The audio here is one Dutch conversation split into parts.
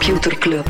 Computer Club.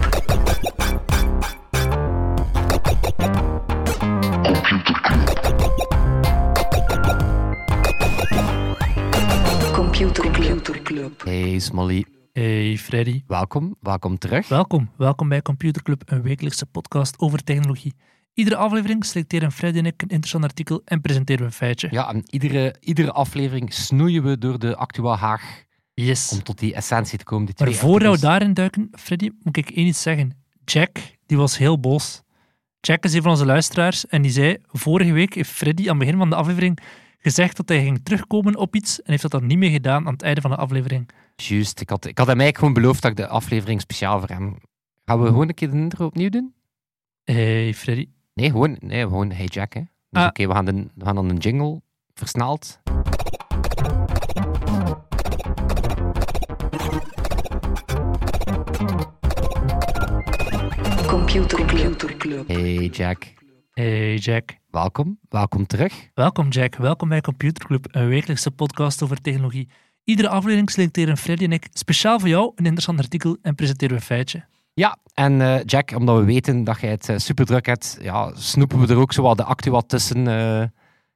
Computer Club. Hey Smolly, Hey Freddy, welkom, welkom terug. welkom. Welkom bij Computer Club, een wekelijkse podcast over technologie. Iedere aflevering selecteren Freddy en ik een interessant artikel en presenteren we een feitje. Ja, en iedere, iedere aflevering snoeien we door de Actua Haag Yes. om tot die essentie te komen. Die Maar voordat we daarin duiken, Freddy, moet ik één iets zeggen. Jack, die was heel boos. Jack is een van onze luisteraars en die zei, vorige week heeft Freddy aan het begin van de aflevering gezegd dat hij ging terugkomen op iets en heeft dat dan niet meer gedaan aan het einde van de aflevering. Juist, ik had, ik had hem eigenlijk gewoon beloofd dat ik de aflevering speciaal voor hem... Gaan we gewoon een keer de intro opnieuw doen? Hey Freddy. Nee, gewoon, nee, gewoon Hey Jack, hè. Dus Ah. oké, we, gaan de- we gaan dan een jingle versneld. Computer Club. Hey Jack, Hey Jack. welkom, welkom terug. Welkom Jack, welkom bij Computer Club, een wekelijkse podcast over technologie. Iedere aflevering selecteren Freddy en ik speciaal voor jou een interessant artikel en presenteren we een feitje. Ja, en eh, Jack, omdat we weten dat jij het eh, super druk hebt, ja, snoepen we er ook zo wat de Actua tussen... eh,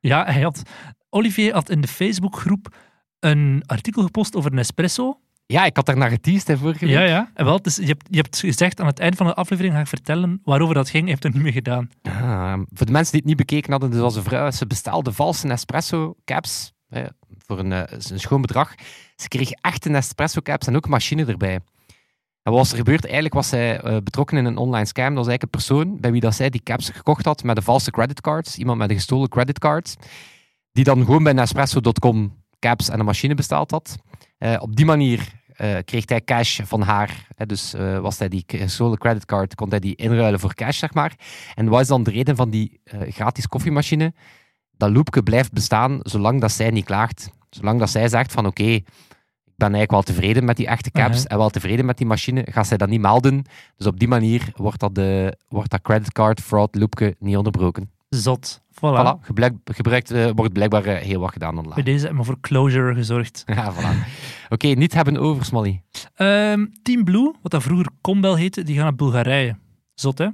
Ja, hij had, Olivier had in de Facebookgroep een artikel gepost over Nespresso. Ja, ik had daar naar geteased hè, vorige week. Ja, ja. En wel, dus je, hebt, je hebt gezegd aan het eind van de aflevering ga ik vertellen waarover dat ging. Je hebt het niet meer gedaan. Ah, voor de mensen die het niet bekeken hadden, dus als een vrouw, ze bestelde valse Nespresso caps eh, voor een, eh, een schoon bedrag. Ze kreeg echte Nespresso caps en ook een machine erbij. En wat was er gebeurd? Eigenlijk was zij eh, betrokken in een online scam. Dat was eigenlijk een persoon bij wie dat zij die caps gekocht had met een valse creditcard. Iemand met een gestolen creditcard. Die dan gewoon bij Nespresso.com caps en een machine besteld had. Eh, op die manier eh, kreeg hij cash van haar. Hè, dus eh, was hij die gestolen creditcard, kon hij die inruilen voor cash, zeg maar. En wat is dan de reden van die gratis koffiemachine? Dat loopje blijft bestaan zolang dat zij niet klaagt. Zolang dat zij zegt van oké, ik ben eigenlijk wel tevreden met die echte caps Mhm. en wel tevreden met die machine, gaat zij dat niet melden. Dus op die manier wordt dat, de, wordt dat creditcard fraud loopje niet onderbroken. Zot. Voilà. Voilà, gebruikt, gebruikt eh, wordt blijkbaar eh, heel wat gedaan online. Bij deze hebben we voor closure gezorgd. Ja, voilà. Oké, niet hebben over, Smally. Ehm, Team Blue, wat dat vroeger Combel heette, die gaan naar Bulgarije. Zot, hè?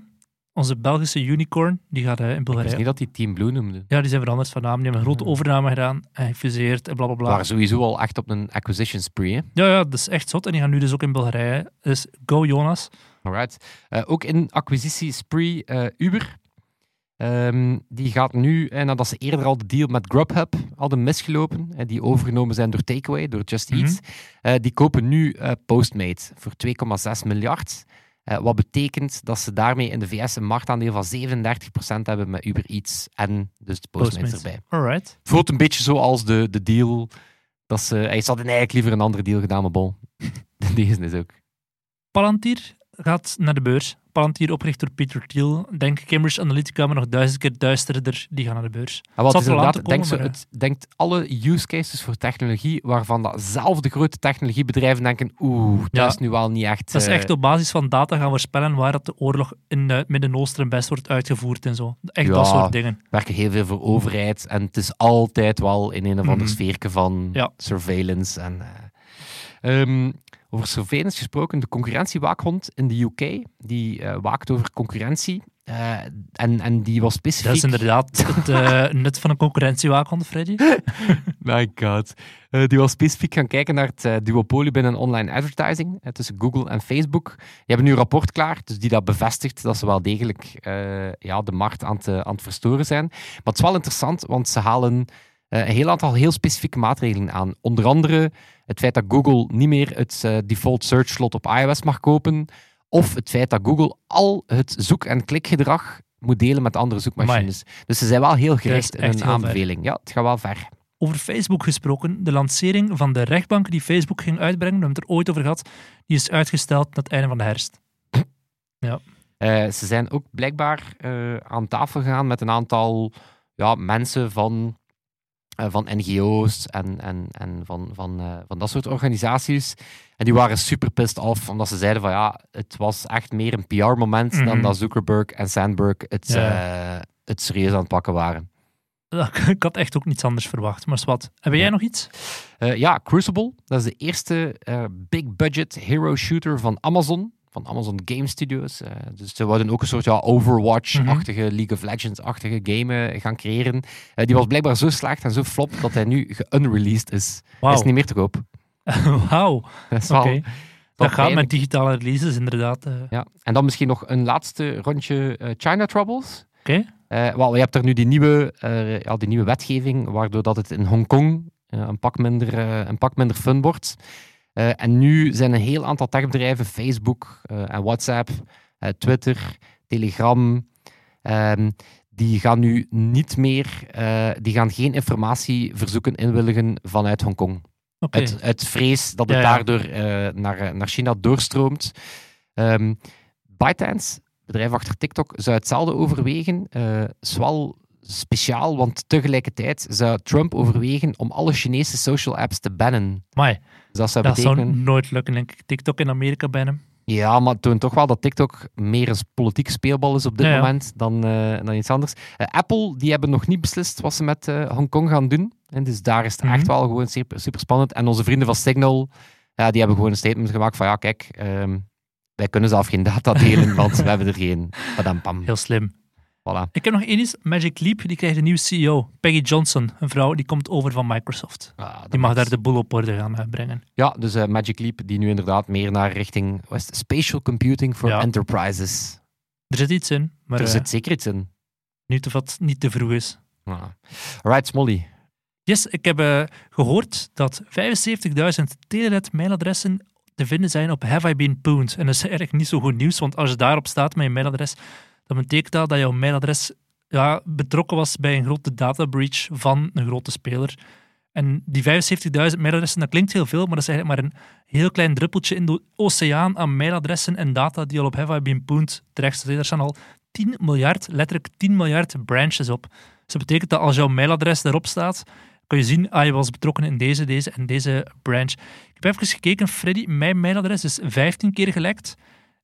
Onze Belgische unicorn, die gaat eh, in Ik wist Bulgarije. niet dat die Team Blue noemde. Ja, die zijn veranderd van naam. Die hebben een grote overname gedaan en gefuseerd en blablabla. We waren sowieso al echt op een acquisition spree, hè? Ja, ja, dat is echt zot. En die gaan nu dus ook in Bulgarije. Dus go Jonas. Alright. Ook in acquisitie spree Uber. Ehm, die gaat nu, eh, nadat ze eerder al de deal met Grubhub hadden misgelopen, eh, die overgenomen zijn door Takeaway, door Just Mhm. Eat, eh, die kopen nu eh, Postmate voor 2,6 miljard. Wat betekent dat ze daarmee in de VS een marktaandeel van 37% hebben met Uber Eats en dus de Postmates Postmates. erbij. Alright. Voelt een beetje zoals de, de deal dat ze... Hij hadden eigenlijk liever een andere deal gedaan, maar bon. Deze is ook. Palantir gaat naar de beurs. Palantir, opgericht door Peter Thiel. Denk Cambridge Analytica, maar nog duizend keer duisterder. Die gaan naar de beurs. En wat zal is er inderdaad, komen, zo, maar, het denkt alle use cases voor technologie, waarvan dat zelf de grote technologiebedrijven denken, oeh, dat Ja. is nu wel niet echt... Dat is eh, echt op basis van data gaan voorspellen waar dat de oorlog in het Midden-Oosten best wordt uitgevoerd en zo. Echt Ja. dat soort dingen. werken heel veel voor overheid en het is altijd wel in een of ander Mhm. sfeerke van Ja. surveillance. En, eh, ehm, over surveillance gesproken, de concurrentiewaakhond in de UK, die eh, waakt over concurrentie. eh, en, en die was specifiek... Dat is inderdaad het eh, nut van een concurrentiewaakhond, Freddy. My god. Die was specifiek gaan kijken naar het duopolie binnen online advertising tussen Google en Facebook. Die hebben nu een rapport klaar, dus die dat bevestigt dat ze wel degelijk ja, de markt aan het, eh, aan het verstoren zijn. Maar het is wel interessant, want ze halen een heel aantal heel specifieke maatregelen aan. Onder andere het feit dat Google niet meer het eh, default search slot op iOS mag kopen, of het feit dat Google al het zoek- en klikgedrag moet delen met andere zoekmachines. Dus ze zijn wel heel gericht in hun ver. aanbeveling. Ja, het gaat wel ver. Over Facebook gesproken, de lancering van de rechtbank die Facebook ging uitbrengen, we hebben het er ooit over gehad, die is uitgesteld naar het einde van de herfst. Eh, ze zijn ook blijkbaar eh, aan tafel gegaan met een aantal ja, mensen van, eh, van NGO's en, en, en van, van, eh, van dat soort organisaties. En die waren super pissed off, omdat ze zeiden van ja, het was echt meer een PR-moment dan Mhm. dat Zuckerberg en Sandberg het, Ja. eh, het serieus aan het pakken waren. Ik had echt ook niets anders verwacht, maar wat. Heb jij Ja. nog iets? Eh, ja, Crucible, dat is de eerste eh, big budget hero shooter van Amazon. Van Amazon Game Studios. Eh, dus ze wilden ook een soort ja, Overwatch-achtige, League of Legends-achtige game eh, gaan creëren. Eh, die was blijkbaar zo slecht en zo flop dat hij nu geunreleased is. Is niet meer te koop. Wauw. Oké. Dat gaat met digitale releases inderdaad. Ja. En dan misschien nog een laatste rondje China Troubles. Oké. Wel, je hebt er nu die nieuwe, ja, die nieuwe wetgeving, waardoor dat het in Hongkong een, pak minder, een pak minder fun wordt. Eh, en nu zijn een heel aantal techbedrijven, Facebook eh, en WhatsApp, eh, Twitter, Telegram, ehm, die gaan nu niet meer, die gaan geen informatieverzoeken inwilligen vanuit Hongkong. Oké. Uit, uit vrees dat het Ja, ja. daardoor naar, naar China doorstroomt. Ehm ByteDance, bedrijf achter TikTok, zou hetzelfde overwegen. Wel speciaal, want tegelijkertijd zou Trump overwegen om alle Chinese social apps te bannen. Amai, Dus dat zou dat zou betekenen... nooit lukken, denk ik. TikTok in Amerika bannen. Ja, maar het toont toch wel dat TikTok meer een politiek speelbal is op dit Ja, ja. moment dan, eh, dan iets anders. Eh, Apple, die hebben nog niet beslist wat ze met eh, Hongkong gaan doen. En dus daar is het Mhm. echt wel gewoon super, super spannend. En onze vrienden van Signal, ja, die hebben gewoon een statement gemaakt van ja, kijk, ehm, wij kunnen zelf geen data delen, want we hebben er geen. Padam, pam. Heel slim. Voilà. Ik heb nog één iets. Magic Leap, die krijgt een nieuwe CEO. Peggy Johnson, een vrouw, die komt over van Microsoft. Ah, Die mag is- daar de boel op orde gaan eh, brengen. Ja, dus eh, Magic Leap, die nu inderdaad meer naar richting is het, spatial computing for Ja. enterprises. Er zit iets in, maar er eh, zit zeker iets in. niet of het niet te vroeg is. Ah. Alright, Smolly. Yes, ik heb eh, gehoord dat 75.000 Telenet-mailadressen te vinden zijn op Have I Been Pwned. En dat is eigenlijk niet zo goed nieuws, want als je daarop staat met je mailadres, dan betekent dat dat jouw mailadres ja, betrokken was bij een grote data breach van een grote speler. En die 75.000 mailadressen, dat klinkt heel veel, maar dat is eigenlijk maar een heel klein druppeltje in de oceaan aan mailadressen en data die al op Have I Been terecht. Er staan al 10 miljard, letterlijk 10 miljard branches op. Dus dat betekent dat als jouw mailadres daarop staat, kun je zien, ah, je was betrokken in deze, deze en deze branch. Ik heb even gekeken, Freddy, mijn mailadres is 15 keer gelekt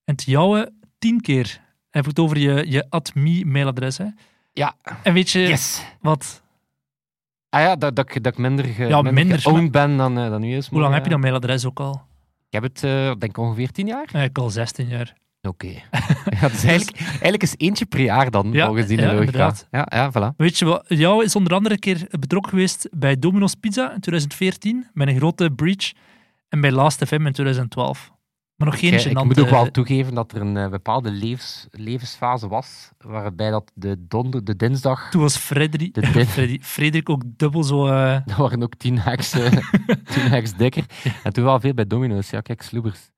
en het jouwe 10 keer. Ik het over je, je admi-mailadres, hè? Ja. En weet je Yes. wat? Ah ja, dat, dat, ik- dat ik minder, ge, Ja, minder, ben dan, eh, dan nu is. Hoe lang heb je ja. dat mailadres ook al? Ik heb het, eh, denk ik, ongeveer tien jaar. Eigenlijk al 16 jaar. Oké. ja, dus eigenlijk, eigenlijk is eentje per jaar dan, Ja, volgens die ja, logica. inderdaad. Ja, ja, voilà. Weet je wat? Jou is onder andere een keer betrokken geweest bij Domino's Pizza in 2014, met een grote breach, en bij Last FM in 2012. Maar nog geen Ik, moet ook wel toegeven dat er een eh, bepaalde levens, levensfase was, waarbij dat de, donder, de dinsdag, Toen was Frederik, De din- Freddy, Frederik ook dubbel zo... eh, dat waren ook tien hacks, eh, tien dikker. En toen wel veel bij Domino's. Ja, kijk, sloebers.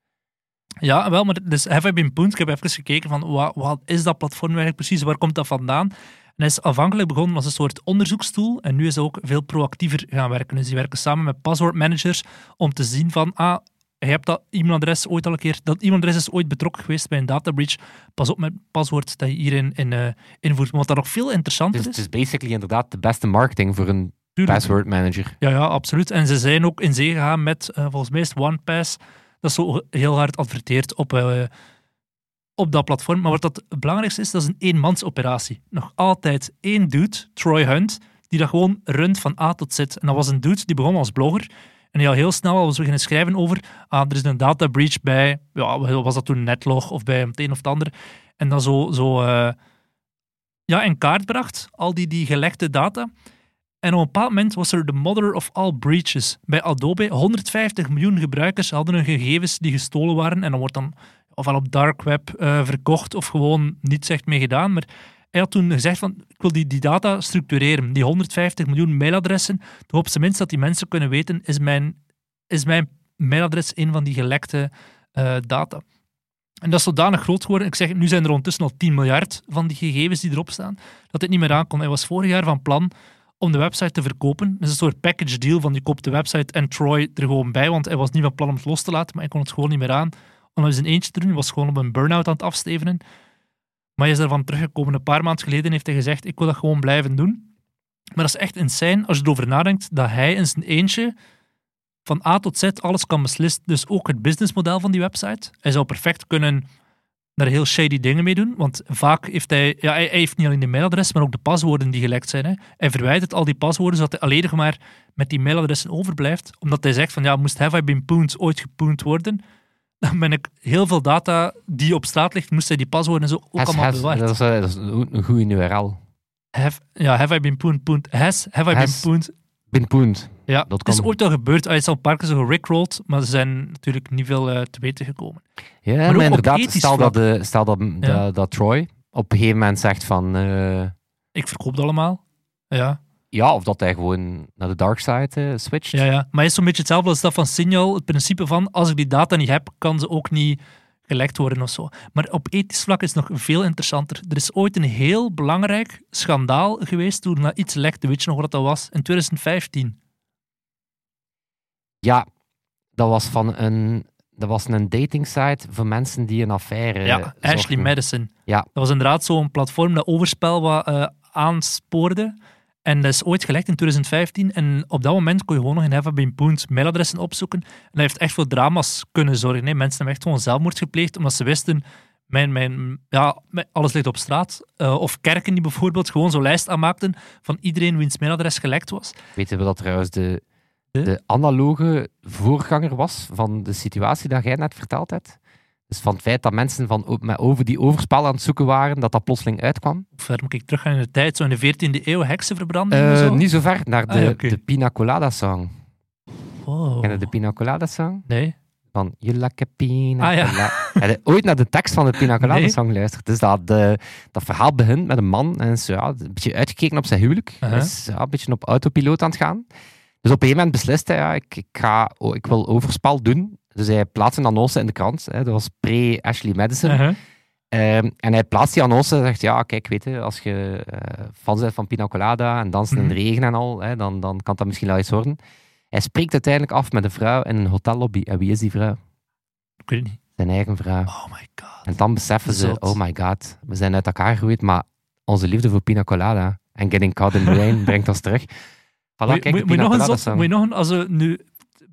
Ja, wel, maar dus Have I Been Pwned? Ik heb even gekeken van wat, wat is dat platform eigenlijk precies, waar komt dat vandaan? En hij is afhankelijk begonnen als een soort onderzoekstoel en nu is hij ook veel proactiever gaan werken. Dus die werken samen met paswoordmanagers om te zien van, ah, je hebt dat e-mailadres ooit al een keer, dat e-mailadres is ooit betrokken geweest bij een data breach. Pas op met het paswoord dat je hierin in, eh, invoert. Wat dan nog veel interessanter Dus is, het is basically inderdaad de beste marketing voor een tuurlijk, password manager. Ja, ja, absoluut. En ze zijn ook in zee gegaan met, eh, volgens mij is OnePass, dat zo heel hard adverteert op, eh, op dat platform. Maar wat dat het belangrijkste is, dat is een eenmansoperatie. Nog altijd één dude, Troy Hunt, die dat gewoon runt van A tot Z. En dat was een dude die begon als blogger. En al heel snel was beginnen schrijven over, ah, er is een data breach bij, ja, was dat toen Netlog of bij het een of het ander. En dan zo, zo eh, ja, in kaart bracht, al die, die gelekte data. En op een bepaald moment was er de mother of all breaches. Bij Adobe, 150 miljoen gebruikers hadden hun gegevens die gestolen waren. En dan wordt dan ofwel op dark web eh, verkocht of gewoon niets echt mee gedaan. Maar hij had toen gezegd van, ik wil die, die data structureren. Die 150 miljoen mailadressen. Toch op zijn minst dat die mensen kunnen weten, is mijn, is mijn mailadres een van die gelekte eh, data. En dat is zodanig groot geworden. Ik zeg, nu zijn er ondertussen al 10 miljard van die gegevens die erop staan. Dat dit niet meer aankomt. Hij was vorig jaar van plan om de website te verkopen. Is een soort package deal van je koopt de website en Troy er gewoon bij, want hij was niet van plan om het los te laten, maar hij kon het gewoon niet meer aan om eens een eentje te doen. Hij was gewoon op een burn-out aan het afstevenen. Maar hij is ervan teruggekomen. Een paar maanden geleden heeft hij gezegd, ik wil dat gewoon blijven doen. Maar dat is echt insane als je erover nadenkt dat hij in zijn eentje van A tot Z alles kan beslissen. Dus ook het businessmodel van die website. Hij zou perfect kunnen daar heel shady dingen mee doen. Want vaak heeft hij, ja, hij, heeft niet alleen de mailadres, maar ook de paswoorden die gelekt zijn. Hè. Hij verwijdert al die paswoorden, zodat hij alleen maar met die mailadressen overblijft. Omdat hij zegt van, ja, moest Have I Been ooit gepoend worden, dan ben ik heel veel data die op straat ligt, moest hij die paswoorden en zo ook Has- allemaal has- bewaard. dat, is, eh, dat is een goede URL. Have, ja, have I been pooned, pooned. Has, have I been Has- pooned. Pinpoint. Ja, dat het is ooit al gebeurd. Hij is al een paar keer zo gerickrolled, maar er zijn natuurlijk niet veel eh, te weten gekomen. Ja, Maar inderdaad, ethisch stel, vlak. dat, de, stel dat, dat, dat Troy op een gegeven moment zegt van... eh, Ik verkoop het allemaal. Ja, ja, of dat hij gewoon naar de dark side eh, switcht. ja, ja. Maar is zo'n beetje hetzelfde als dat van Signal. Het principe van, als ik die data niet heb, kan ze ook niet gelekt worden of zo. Maar op ethisch vlak is het nog veel interessanter. Er is ooit een heel belangrijk schandaal geweest toen er iets lekte. Weet je nog wat dat was? In 2015. Ja, dat was van een, dat was een dating site voor mensen die een affaire Ja, zochten. Ashley Madison. Ja. Dat was inderdaad zo'n platform dat overspel wat eh, aanspoorde. En dat is ooit gelekt in 2015. En op dat moment kon je gewoon nog in Been Pooned mailadressen opzoeken. En dat heeft echt voor drama's kunnen zorgen. Hè. Mensen hebben echt gewoon zelfmoord gepleegd, omdat ze wisten... Mijn, mijn, ja, alles ligt op straat. Eh, of kerken die bijvoorbeeld gewoon zo'n lijst aanmaakten van iedereen wiens mailadres gelekt was. Weten we dat trouwens de, De? de analoge voorganger was van de situatie dat jij net verteld hebt? Dus van het feit dat mensen van, met over die overspel aan het zoeken waren, dat dat plotseling uitkwam. Hoe ver moet ik teruggaan in de tijd? Zo in de 14e eeuw, heksenverbranding en Eh, zo? niet zo ver, naar de, Ah, ja, oké. de Pina Colada song. Wow. Ken je de Pina Colada song? Nee. Van You like a pina Ah, ja. Heb je ooit naar de tekst van de Pina Colada song geluisterd? Dus dat, de, dat verhaal begint met een man en is ja, een beetje uitgekeken op zijn huwelijk. Hij is ja, een beetje op autopiloot aan het gaan. Dus op een gegeven moment beslist hij, ja, ik, ik, ga, oh, ik wil overspel doen. Dus hij plaatst een annonce in de krant. Hè. Dat was pre-Ashley Madison. Uh-huh. Ehm, en hij plaatst die annonce en zegt, ja, kijk, weet je, als je eh fan bent van Pina Colada en dansen in de Mhm. regen en al, hè, dan, dan kan dat misschien wel iets worden. Hij spreekt uiteindelijk af met een vrouw in een hotellobby. En wie is die vrouw? Ik weet het niet. Zijn eigen vrouw. Oh my god. En dan beseffen ze, Zot. oh my god, we zijn uit elkaar gegroeid, maar onze liefde voor Pina Colada en Getting Caught in the Rain brengt ons terug. Voilà, kijk, moet, je- nog een zot, moet je nog een, als we nu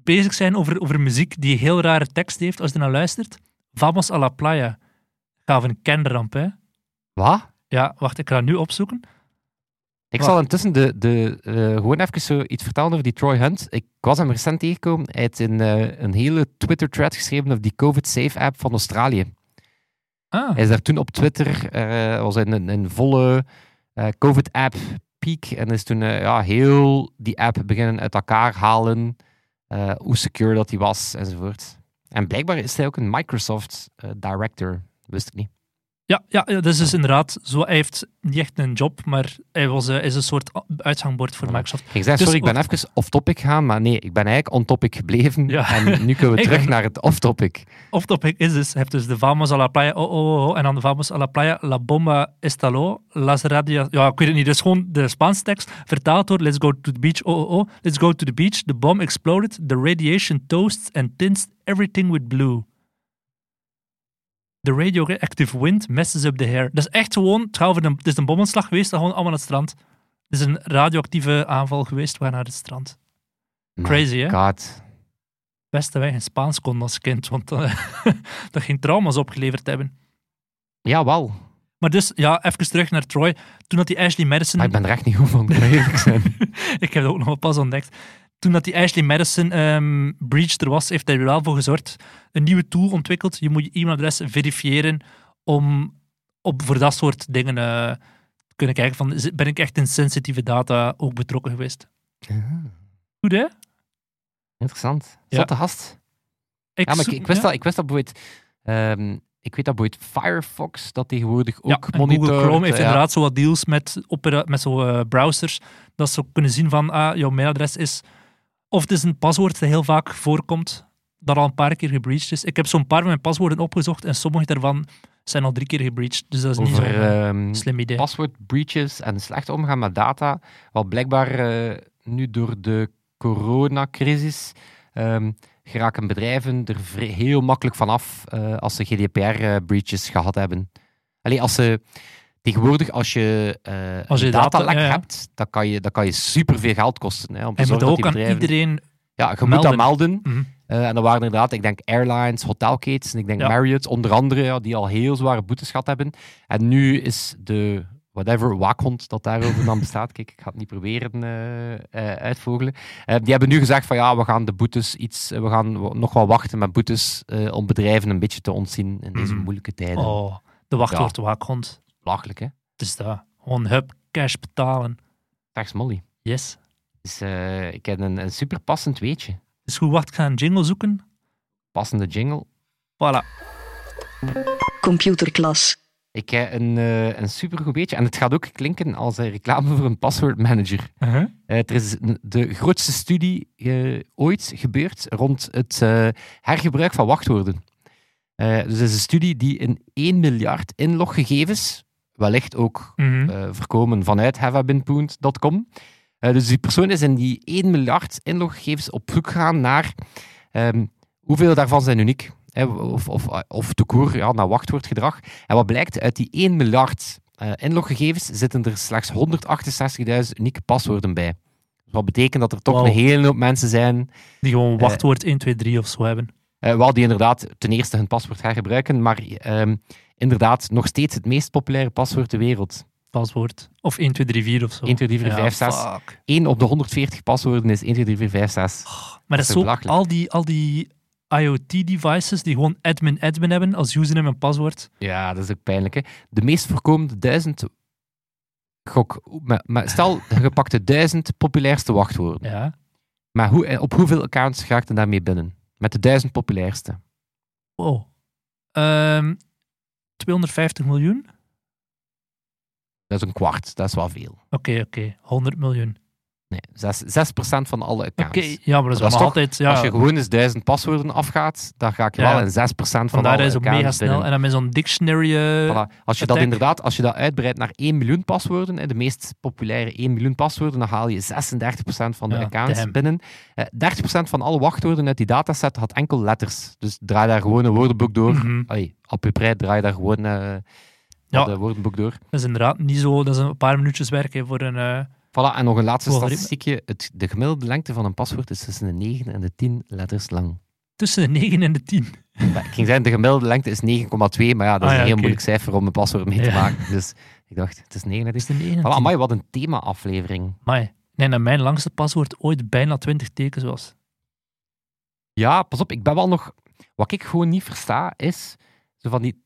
bezig zijn over, over muziek die heel rare tekst heeft, als je naar luistert, Vamos a la playa. Gaaf een kenramp, hè? Wat? Ja, wacht, ik ga nu opzoeken. Ik Wacht. zal intussen de, de, eh, gewoon even zo iets vertellen over die Troy Hunt. Ik was hem recent tegengekomen. Hij heeft een, eh, een hele Twitter-thread geschreven over die COVID-safe-app van Australië. Ah, Hij is daar toen op Twitter, eh, was in een, een volle eh, COVID-app peak. En is toen ja, heel die app beginnen uit elkaar halen. Eh, hoe secure dat die was, enzovoort. En blijkbaar is hij ook een Microsoft eh, director. Wist ik niet. Ja, ja, dat is dus inderdaad zo. Hij heeft niet echt een job, maar hij was, eh, is een soort uitgangbord voor. Microsoft. Ik zei, Dus sorry, ik ben even off-topic gegaan, maar nee, ik ben eigenlijk on-topic gebleven. Ja. En nu kunnen we terug ben- naar het off-topic. Off-topic is dus, je hebt dus de Vamos a la playa, oh, oh, oh, oh, en dan de Vamos a la playa, la bomba estaló, las radias, ja, ik weet het niet, dus gewoon de Spaanse tekst, vertaald door, let's go to the beach, oh, oh, oh, let's go to the beach, the bomb exploded, the radiation toasts and tints everything with blue. The radioactive wind messes up the hair. Dat is echt gewoon, het, een, het is een bomaanslag geweest, dat gewoon allemaal naar het strand. Het is een radioactieve aanval geweest, we gaan naar het strand. Crazy, hè? God. Best dat wij geen Spaans konden als kind, want eh, dat ging trauma's opgeleverd hebben. Jawel. Maar dus, ja, even terug naar Troy. Toen dat die Ashley Madison... Maar ik ben er echt niet goed van, ik zijn. ik heb dat ook nog wel pas ontdekt. Toen dat die Ashley Madison ehm breach er was, heeft hij er wel voor gezorgd. Een nieuwe tool ontwikkeld. Je moet je e-mailadres verifiëren om op, voor dat soort dingen eh, te kunnen kijken van, ben ik echt in sensitieve data ook betrokken geweest. Goed, hè? Interessant. Ja. Zotte gast. Ja, maar ik, ik, wist ja. dat, ik wist dat bijvoorbeeld... ehm, ik weet dat bijvoorbeeld Firefox dat tegenwoordig Ja, ook en monitort. Google Chrome heeft ja. inderdaad zo wat deals met, met zo eh, browsers, dat ze kunnen zien van, ah, jouw mailadres is... Of het is een paswoord dat heel vaak voorkomt, dat al een paar keer gebreached is. Ik heb zo'n paar van mijn paswoorden opgezocht en sommige daarvan zijn al drie keer gebreached. Dus dat is niet zo'n ehm, slim idee. password breaches en slecht omgaan met data. Wat blijkbaar eh, nu door de coronacrisis ehm, geraken bedrijven er heel makkelijk vanaf eh als ze GDPR-breaches gehad hebben. Alleen als ze tegenwoordig, als je, eh Als je data- datalek ja, ja. hebt, dan kan je, dan kan je superveel geld kosten. Hè, om te En moet dat dat ook aan iedereen... Ja, je moet dat melden. Mhm. Eh, en dan waren inderdaad, ik denk airlines, hotelketens, en ik denk Ja. Marriott, onder andere, ja, die al heel zware boetes gehad hebben. En nu is de whatever waakhond dat daarover dan bestaat. Kijk, ik ga het niet proberen eh, eh, uitvogelen. Eh, die hebben nu gezegd van ja, we gaan de boetes iets, we gaan nog wel wachten met boetes eh, om bedrijven een beetje te ontzien in deze Mhm. moeilijke tijden. Oh, de wachtwoord waakhond. Belachelijk, hè? Dus dat. Gewoon hup, cash betalen. Dag Smolly. Yes. Dus, eh, ik heb een, een super passend weetje. Dus goed, wacht, ik ga een jingle zoeken. Passende jingle. Voilà. Computerklas. Ik heb een, eh een supergoed weetje. En het gaat ook klinken als een reclame voor een passwordmanager. Uh-huh. Eh, er is een- de grootste studie ooit gebeurd rond het eh, hergebruik van wachtwoorden. Eh, dus het is een studie die in 1 miljard inloggegevens, wellicht ook Mhm. eh, voorkomen vanuit havabinpoont.com. Eh, dus die persoon is in die 1 miljard inloggegevens op zoek gegaan naar ehm, hoeveel daarvan zijn uniek. Hè, of, of, of koer, ja, naar wachtwoordgedrag. En wat blijkt, uit die 1 miljard eh, inloggegevens zitten er slechts 168.000 unieke paswoorden bij. Dus wat betekent dat er toch een hele hoop mensen zijn Die gewoon wachtwoord 1, 2, 3 of zo hebben. Eh, wel die inderdaad ten eerste hun paswoord gaan gebruiken, maar ehm, inderdaad nog steeds het meest populaire paswoord ter wereld. Paswoord. Of 1, 2, 3, 4 of zo. 1, 2, 3, 4, 5, 6. fuck. 1 op de 140 paswoorden is 1, 2, 3, 4, 5, 6. Maar dat is is zo, al die, al die IoT-devices die gewoon admin-admin hebben als username en paswoord. Ja, dat is ook pijnlijk. Hè? De meest voorkomende duizend... Gok, maar, maar stel, je pakt de duizend populairste wachtwoorden. Ja. Maar hoe, eh, op hoeveel accounts raakt je daarmee binnen? Met de duizend populairste. Wow. Ehm 250 miljoen? Dat is een kwart, dat is wel veel. Oké, oké. 100 miljoen. Nee, 6, 6% van alle Oké, accounts. ja, maar dat is, Dat is toch- altijd... Ja, Als je gewoon eens duizend paswoorden afgaat, dan ga ik Ja. wel in 6% van vandaar alle is het accounts mega snel. binnen. En dan met zo'n dictionary... eh, Voilà. Als je dat inderdaad, als je dat uitbreidt naar 1 miljoen paswoorden, de meest populaire 1 miljoen paswoorden, dan haal je 36% van de Ja, accounts damn. binnen. Eh, 30% van alle wachtwoorden uit die dataset had enkel letters. Dus draai daar gewoon een woordenboek door. Allee, op je prei draai daar gewoon eh Ja. een woordenboek door. Dat is inderdaad niet zo... Dat is een paar minuutjes werk hè, voor een... eh, Voilà, en nog een laatste statistiekje. Het, de gemiddelde lengte van een paswoord is tussen de 9 en de 10 letters lang. tussen de 9 en de 10. Maar ik ging zeggen, de gemiddelde lengte is 9,2, maar ja, dat is Ah, ja, een heel moeilijk cijfer om een paswoord mee te maken. Dus ik dacht, het is 9. Is de 9 en Voilà, 10. amai, wat een thema-aflevering. Amai. Nee, dat mijn langste paswoord ooit bijna 20 tekens was. Ja, pas op, ik ben wel nog... Wat ik gewoon niet versta, is zo van die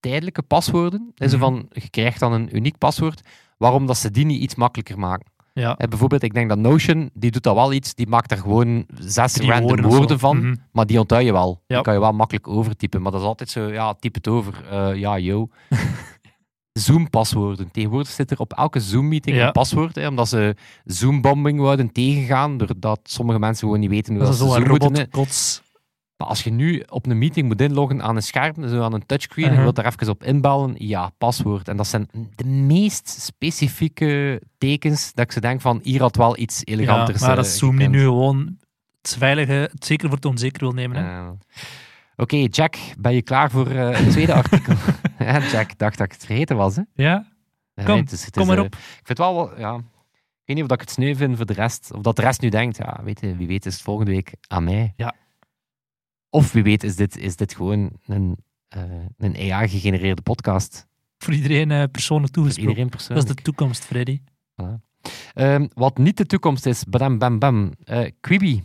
tijdelijke paswoorden. En zo Mhm. van, je krijgt dan een uniek paswoord, waarom dat ze die niet iets makkelijker maken. Ja. Hè, bijvoorbeeld, ik denk dat Notion, die doet dat wel iets, die maakt er gewoon zes Drie random woorden van, Mhm. maar die onthoud je wel. Ja. Die kan je wel makkelijk overtypen, maar dat is altijd zo, ja, typ het over. Eh, ja, yo. Zoom-paswoorden. Tegenwoordig zit er op elke Zoom-meeting Ja. een paswoord, hè, omdat ze Zoom-bombing wouden tegengaan, doordat sommige mensen gewoon niet weten hoe Dat dat is ze Zoom moeten... Maar als je nu op een meeting moet inloggen aan een scherm, zo aan een touchscreen, en je Uh-huh. wilt daar even op inbellen, ja, paswoord. En dat zijn de meest specifieke tekens dat ik ze denk van, hier had wel iets Ja, eleganters maar dat eh, Zoom nu gewoon het veilige, het zeker voor het onzeker wil nemen. Hè? Oké, Jack, ben je klaar voor eh, het tweede artikel? ja, Jack dacht dat ik het vergeten was. Hè? Ja? Ja, Kom, nee, het is- het kom is, maar eh, op. ik vind wel, wel- ja, ik weet niet of ik het sneu vind voor de rest, of dat de rest nu denkt, ja, weet je, wie weet is het volgende week aan mij. Ja. Of wie weet is dit, is dit gewoon een, eh, een AI-gegenereerde podcast. Voor iedereen eh, persoonlijk Voor toegesproken. iedereen Dat is de toekomst, Freddy. Ehm, wat niet de toekomst is, bam bam bam, eh Quibi.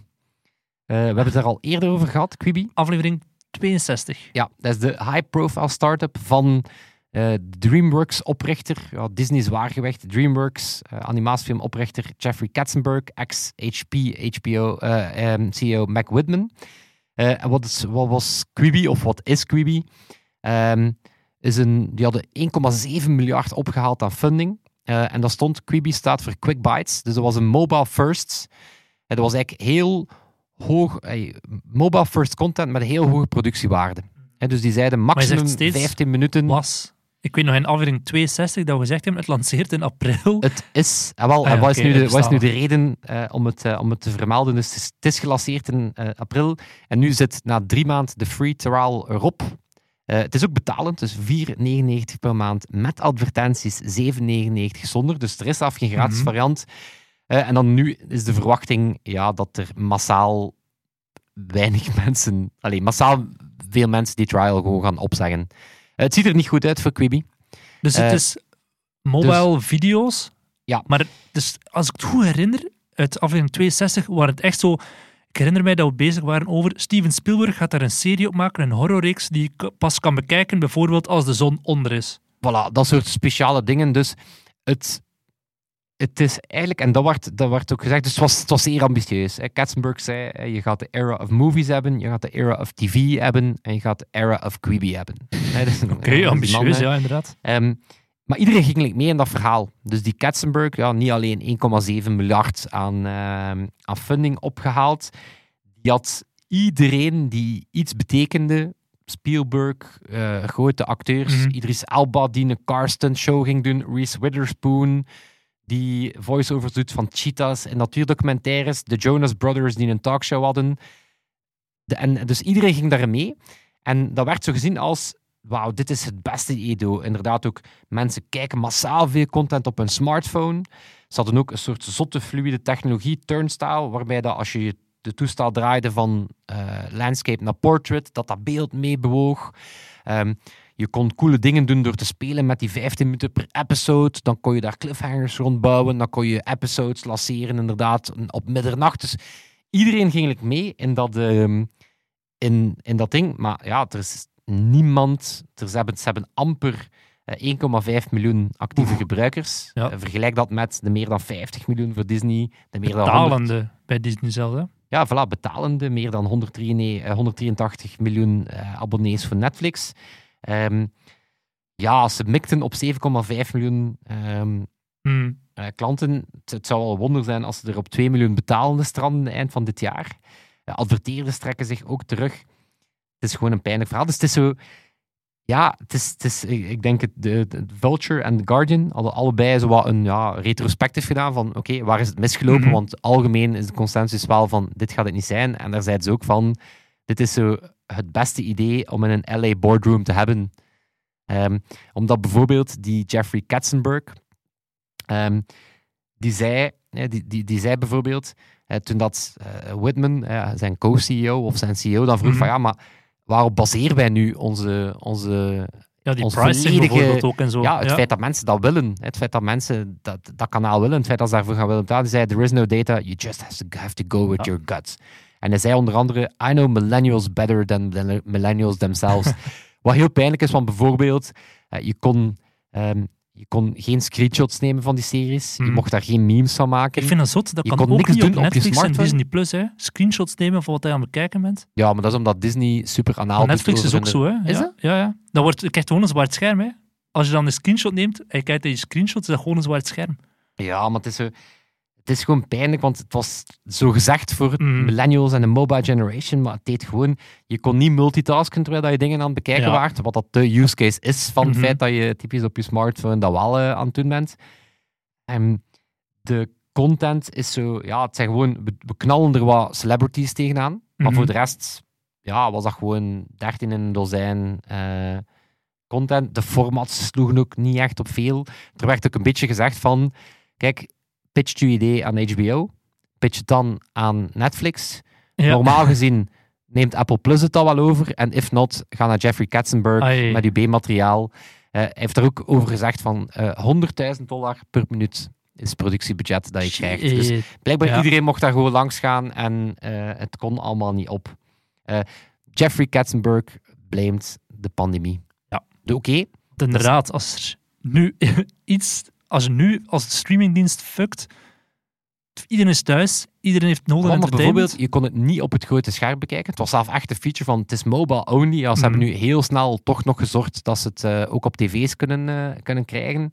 We hebben het er al eerder over gehad, Quibi. Aflevering 62. Ja, dat is de high-profile start-up van DreamWorks-oprichter, ja, Disney zwaargewicht, DreamWorks, animatiefilm-oprichter Jeffrey Katzenberg, ex-HP, HBO, eh, ehm, CEO Mac Whitman. Eh, en wat, is, wat was Quibi, of wat is Quibi? Ehm, is een, die hadden 1,7 miljard opgehaald aan funding. Eh, en dat stond, Quibi staat voor Quick Bites, dus dat was een mobile first. En dat was eigenlijk heel hoog, eh, mobile first content met een heel hoge productiewaarde. En dus die zeiden maximum zegt steeds 15 minuten. Was, ik weet nog in aflevering 62 dat we gezegd hebben, het lanceert in april. Het is, en wel, Ah ja, en wat, is nu de, het wat is nu de reden eh, om, het, eh, om het te vermelden? Dus het is, het is gelanceerd in eh, april en nu zit na drie maanden de free trial erop. Het is ook betalend, dus 4,99 per maand met advertenties, 7,99 zonder. Dus er is zelf geen gratis Mhm. variant. En dan nu is de verwachting ja, dat er massaal weinig mensen, alleen massaal veel mensen die trial gewoon gaan opzeggen. Eh, het ziet er niet goed uit voor Quibi. Dus het Eh, is mobile video's. Ja. Maar dus, als ik het goed herinner, uit aflevering 62 waren het echt zo... Ik herinner mij dat we bezig waren over... Steven Spielberg gaat daar een serie op maken, een horrorreeks, die ik pas kan bekijken, bijvoorbeeld als de zon onder is. Voilà, dat soort speciale dingen. Dus het, het is eigenlijk, en dat werd, dat werd ook gezegd, dus het was, het was zeer ambitieus. Katzenberg zei, je gaat de era of movies hebben, je gaat de era of tv hebben en je gaat de era of Quibi hebben. Oké, ambitieus, ja, inderdaad. Ehm, maar iedereen ging like, mee in dat verhaal. Dus die Katzenberg, ja, niet alleen 1,7 miljard aan, ehm, aan funding opgehaald, die had iedereen die iets betekende, Spielberg, eh, grote acteurs, Mhm. Idris Elba die een Karsten show ging doen, Reese Witherspoon die voice-overs doet van cheetahs en natuurdocumentaires, de Jonas Brothers die een talkshow hadden. De, en dus iedereen ging daarin mee. En dat werd zo gezien als, wauw, dit is het beste Edo. Inderdaad ook, mensen kijken massaal veel content op hun smartphone. Ze hadden ook een soort zotte fluide technologie, turnstile, waarbij dat als je de toestel draaide van eh, landscape naar portrait, dat dat beeld meebewoog. Ehm, je kon coole dingen doen door te spelen met die 15 minuten per episode. Dan kon je daar cliffhangers rondbouwen. Dan kon je episodes lanceren, inderdaad, op middernacht. Dus iedereen ging mee in dat, ehm, in, in dat ding. Maar ja, er is niemand... Er, ze, hebben, ze hebben amper eh, 1,5 miljoen actieve Oef. gebruikers. Ja. Eh, vergelijk dat met de meer dan 50 miljoen voor Disney. De meer dan 100 Betalende bij Disney zelf, hè. Ja, voilà, betalende. Meer dan 183, eh, 183 miljoen eh, abonnees voor Netflix. Ehm, ja, ze mikten op 7,5 miljoen eh, klanten. Het, het zou wel een wonder zijn als ze er op 2 miljoen betalende stranden eind van dit jaar. Adverteerders trekken zich ook terug. Het is gewoon een pijnlijk verhaal. Dus het is zo... Ja, het is, het is, ik denk het, de, de Vulture en The Guardian hadden allebei zo wat een ja, retrospectief gedaan van oké, waar is het misgelopen? Mhm. Want algemeen is de consensus wel van dit gaat het niet zijn. En daar zeiden ze ook van dit is zo het beste idee om in een LA boardroom te hebben. Ehm, omdat bijvoorbeeld die Jeffrey Katzenberg, ehm, die, zei, die, die, die zei bijvoorbeeld, eh, toen dat eh, Whitman, eh, zijn co-CEO of zijn CEO, dan vroeg Mhm. van ja, maar waarop baseren wij nu onze, onze Ja, die pricing bijvoorbeeld ook en zo. ja, het feit dat mensen dat willen, het feit dat mensen dat, dat kanaal willen, het feit dat ze daarvoor gaan willen betalen, die zei, there is no data, you just have to, have to go with Ja. your guts. En hij zei onder andere, I know millennials better than millennials themselves. Wat heel pijnlijk is, want bijvoorbeeld, eh, je, kon, ehm, je kon geen screenshots nemen van die series, je Hmm. mocht daar geen memes van maken. Ik vind dat zot. Dat Je kan kon ook niks niet doen op op je Netflix en. Disney Plus. Hè. Screenshots nemen van wat je aan het bekijken bent. Ja, maar dat is omdat Disney super anaal Netflix is ook zo, hè? Is ja? Ja, ja. Dat wordt, je krijgt gewoon een zwart scherm, hè? Als je dan een screenshot neemt en je kijkt naar je screenshot, is dat gewoon een zwart scherm. Ja, maar het is, zo, het is gewoon pijnlijk, want het was zo gezegd voor Mhm. millennials en de mobile generation, maar het deed gewoon... Je kon niet multitasken terwijl dat je dingen aan het bekijken Ja. waart, wat dat de use case is van Mhm. het feit dat je typisch op je smartphone dat wel eh, aan het doen bent. En de content is zo... Ja, het zijn gewoon... We, we knallen er wat celebrities tegenaan, maar Mhm. voor de rest ja, was dat gewoon 13 in een dozijn eh, content. De formats sloegen ook niet echt op veel. Er werd ook een beetje gezegd van... Kijk, pitch je idee aan HBO, pitch het dan aan Netflix. Ja. Normaal gezien neemt Apple Plus het al wel over. En if not, ga naar Jeffrey Katzenberg Ai. met uw B-materiaal. Eh, hij heeft er ook over gezegd van eh 100.000 dollar per minuut is het productiebudget dat je krijgt. Dus blijkbaar Ja. iedereen mocht daar gewoon langs gaan en eh, het kon allemaal niet op. Eh, Jeffrey Katzenberg blamed de pandemie. Ja. Oké, Inderdaad, als er nu iets... Als je nu als de streamingdienst fuckt, iedereen is thuis, iedereen heeft nodig entertainment. bijvoorbeeld, je kon het niet op het grote scherm bekijken. Het was zelf echt een feature van het is mobile only. Ja, ze hebben Mhm. nu heel snel toch nog gezorgd dat ze het eh, ook op tv's kunnen, eh, kunnen krijgen.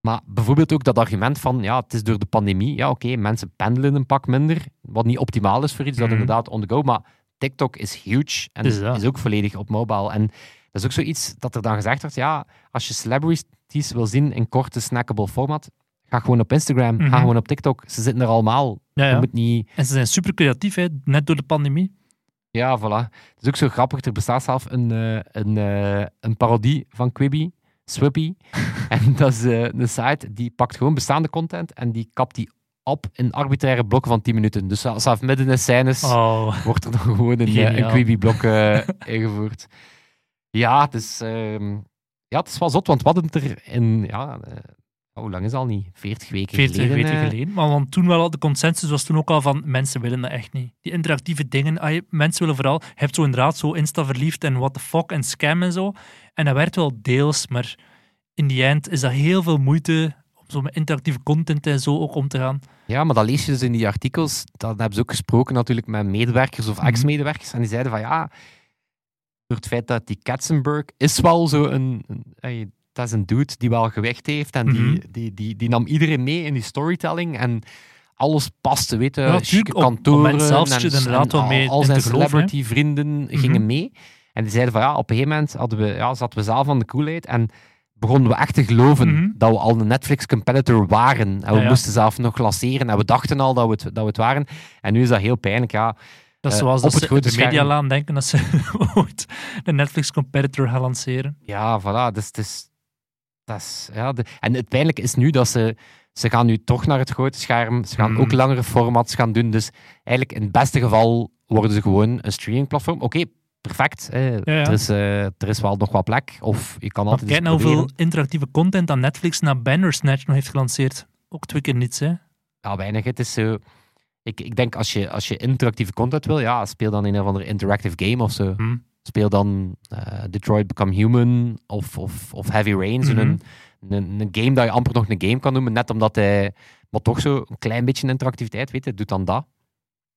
Maar bijvoorbeeld ook dat argument van, ja, het is door de pandemie. Ja, oké, mensen pendelen een pak minder, wat niet optimaal is voor iets dat Mhm. inderdaad on the go. Maar TikTok is huge en is is ook volledig op mobile. En dat is ook zoiets dat er dan gezegd wordt, ja, als je celebrities wil zien in korte, snackable format, ga gewoon op Instagram, Mhm. ga gewoon op TikTok. Ze zitten er allemaal. Ja, Je moet niet... En ze zijn super creatief, hè, net door de pandemie. Ja, voilà. Het is ook zo grappig. Er bestaat zelf een, eh, een, eh, een parodie van Quibi, Swippy. en dat is eh, een site die pakt gewoon bestaande content en die kapt die op in arbitraire blokken van 10 minuten. Dus zelfs midden in scènes Oh, wordt er dan gewoon een, een. Quibi-blok ingevoerd. Ja, het is... ehm, ja, het is wel zot, want we hadden het er in, ja, eh, hoe lang is het al niet? 40 weken 40 geleden. weken eh, geleden. Maar want toen wel al, de consensus was toen ook al van, mensen willen dat echt niet. Die interactieve dingen, mensen willen vooral, je hebt zo inderdaad zo Insta-verliefd en what the fuck en scam en zo. En dat werd wel deels, maar in die eind is dat heel veel moeite om zo met interactieve content en zo ook om te gaan. Ja, maar dat lees je dus in die artikels. Dan hebben ze ook gesproken natuurlijk met medewerkers of Mhm. ex-medewerkers. En die zeiden van ja, door het feit dat die Katzenberg is wel zo een... een dat is een dude die wel gewicht heeft. En Mhm. die, die, die, die nam iedereen mee in die storytelling. En alles paste, weet je. Ja, op kantoren. zelf en, inderdaad en wel mee al, al zijn hè. celebrity-vrienden gingen Mhm. mee. En die zeiden van ja, op een gegeven moment hadden we, ja, zaten we zelf aan de koelheid. En begonnen we echt te geloven Mhm. dat we al een Netflix-competitor waren. En we Ja, ja. moesten zelf nog lanceren. En we dachten al dat we, het, dat we het waren. En nu is dat heel pijnlijk. Ja, Dat is Eh, zoals op dat het ze de scherm. Medialaan denken dat ze ooit een Netflix-competitor gaan lanceren. ja voilà. Dus het is, dat is, ja, de- en het pijnlijke is nu dat ze... Ze gaan nu toch naar het grote scherm. Ze gaan Mhm. ook langere formats gaan doen. Dus eigenlijk in het beste geval worden ze gewoon een streamingplatform. Oké, perfect. ja. Er, is, eh, er is wel nog wat plek. Of je kan altijd kijk nou hoeveel interactieve content dat Netflix na Bandersnatch nog heeft gelanceerd. Ook twee keer niets, hè. Ja, weinig. Het is zo... Ik, ik denk, als je, als je interactieve content wil, ja, speel dan in een of andere interactive game of zo. Hm. Speel dan eh, Detroit Become Human of, of, of Heavy Rain. Zo'n Mhm. een, een, game dat je amper nog een game kan noemen, net omdat hij... Maar toch zo een klein beetje interactiviteit, weet je, doet dan dat.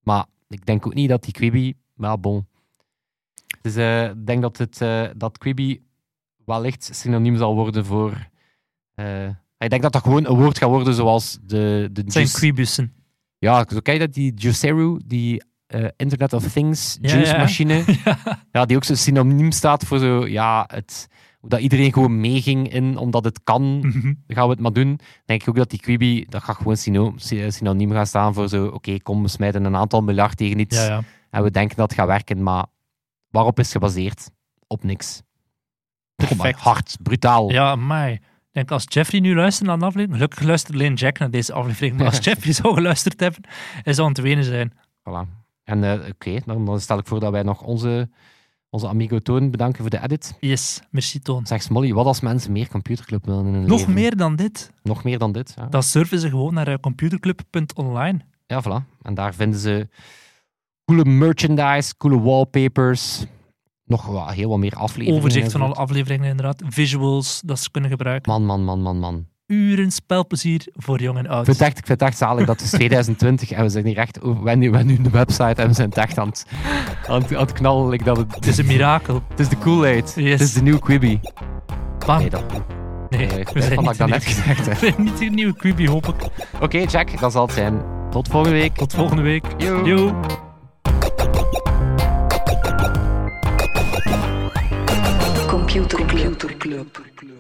Maar ik denk ook niet dat die Quibi... Wel, bon. Dus eh, ik denk dat, het, eh, dat Quibi wellicht synoniem zal worden voor... ik denk dat dat gewoon een woord gaat worden zoals de... de Het zijn juice- Quibussen. Ja, je dat, die Juiceru, die eh, Internet of Things Ja, juice ja. machine. ja. die ook zo synoniem staat voor zo, ja, het, dat iedereen gewoon meeging in, omdat het kan, Mhm. gaan we het maar doen. denk ik ook dat die Quibi, dat gaat gewoon syno- sy- synoniem gaan staan voor zo, oké, kom, we smijten een aantal miljard tegen iets Ja, ja. en we denken dat het gaat werken, maar waarop is het gebaseerd? Op niks. Oh Perfect. hard, brutaal. Ja, mij. Denk als Jeffrey nu luistert naar de aflevering, gelukkig luistert alleen Jack naar deze aflevering, maar als Jeffrey zou geluisterd hebben, hij zou aan het wenen zijn. Voilà. En eh, oké, dan, dan stel ik voor dat wij nog onze, onze amigo Toon bedanken voor de edit. Yes, merci Toon. Zeg Smolly, wat als mensen meer computerclub willen in hun Nog leven? meer dan dit, Nog meer dan dit. Ja. dan surfen ze gewoon naar eh, computerclub.online. ja, voilà. En daar vinden ze coole merchandise, coole wallpapers, nog wel heel wat meer afleveringen. Overzicht van alle afleveringen inderdaad, visuals dat ze kunnen gebruiken. Man, man, man, man, man. Uren spelplezier voor jong en Ik oud. vind het echt, ik vind het echt zalig dat het is 2020 en we zijn hier echt, we hebben nu, de website en we zijn het echt aan het, aan het, aan het knallen. dat het, Het is een mirakel. het is de coolheid. Yes. Het is de nieuwe Quibi. Bam. Nee, dat, Nee, nee, we zijn ik niet dat net gezegd. hè. we zijn niet de nieuwe Quibi, hoop ik. Oké, Jack, dat zal het zijn. Tot volgende week. Tot volgende week. Yo. Yo. Computer Club.